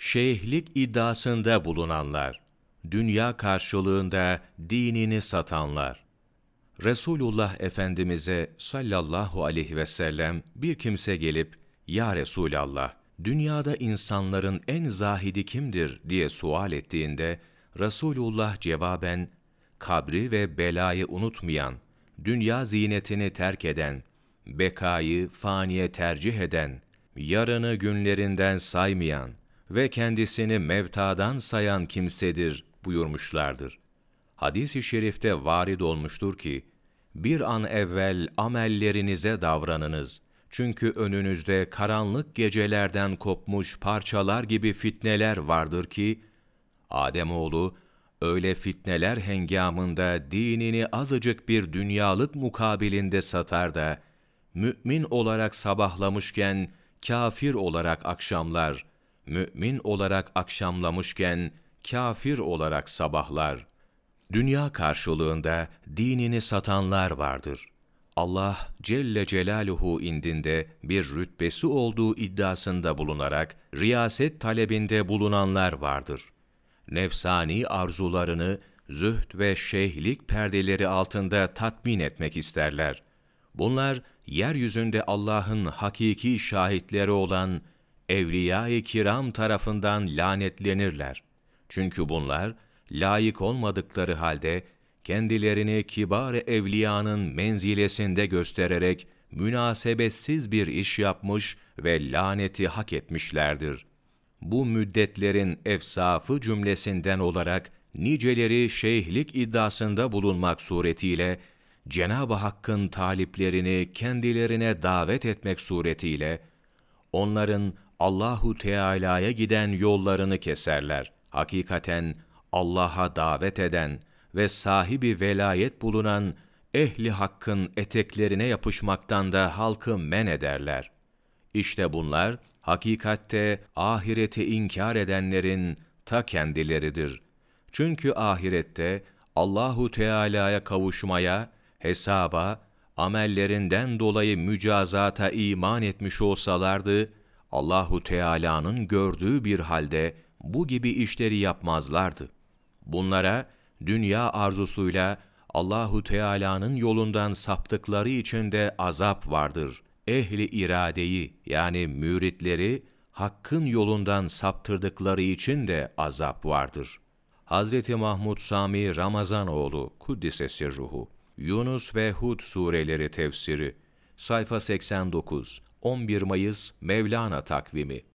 Şeyhlik iddiasında bulunanlar, dünya karşılığında dinini satanlar. Resulullah Efendimiz'e sallallahu aleyhi ve sellem bir kimse gelip, Ya Resulallah, dünyada insanların en zahidi kimdir diye sual ettiğinde, Resulullah cevaben, kabri ve belayı unutmayan, dünya zinetini terk eden, bekayı faniye tercih eden, yarını günlerinden saymayan ve kendisini mevtadan sayan kimsedir buyurmuşlardır. Hadis-i şerifte varid olmuştur ki, bir an evvel amellerinize davranınız. Çünkü önünüzde karanlık gecelerden kopmuş parçalar gibi fitneler vardır ki, Ademoğlu, öyle fitneler hengamında dinini azıcık bir dünyalık mukabilinde satar da, mümin olarak sabahlamışken, kafir olarak akşamlar, mümin olarak akşamlamışken, kafir olarak sabahlar. Dünya karşılığında dinini satanlar vardır. Allah Celle Celaluhu indinde bir rütbesi olduğu iddiasında bulunarak riyaset talebinde bulunanlar vardır. Nefsani arzularını zühd ve şeyhlik perdeleri altında tatmin etmek isterler. Bunlar yeryüzünde Allah'ın hakiki şahitleri olan evliya-i kiram tarafından lanetlenirler. Çünkü bunlar layık olmadıkları halde kendilerini kibar evliyanın menzilesinde göstererek münasebetsiz bir iş yapmış ve laneti hak etmişlerdir. Bu müddetlerin efsafı cümlesinden olarak niceleri şeyhlik iddiasında bulunmak suretiyle Cenab-ı Hakk'ın taliplerini kendilerine davet etmek suretiyle onların Allahu Teala'ya giden yollarını keserler. Hakikaten Allah'a davet eden ve sahibi velayet bulunan ehli hakkın eteklerine yapışmaktan da halkı men ederler. İşte bunlar hakikatte ahireti inkar edenlerin ta kendileridir. Çünkü ahirette Allahu Teala'ya kavuşmaya, hesaba, amellerinden dolayı mücazata iman etmiş olsalardı, Allahu Teala'nın gördüğü bir halde bu gibi işleri yapmazlardı. Bunlara dünya arzusuyla Allahu Teala'nın yolundan saptıkları için de azap vardır. Ehli iradeyi yani müritleri hakkın yolundan saptırdıkları için de azap vardır. Hazreti Mahmud Sami Ramazanoğlu Kuddisesi Ruhu Yunus ve Hud sureleri tefsiri sayfa 89 11 Mayıs Mevlana takvimi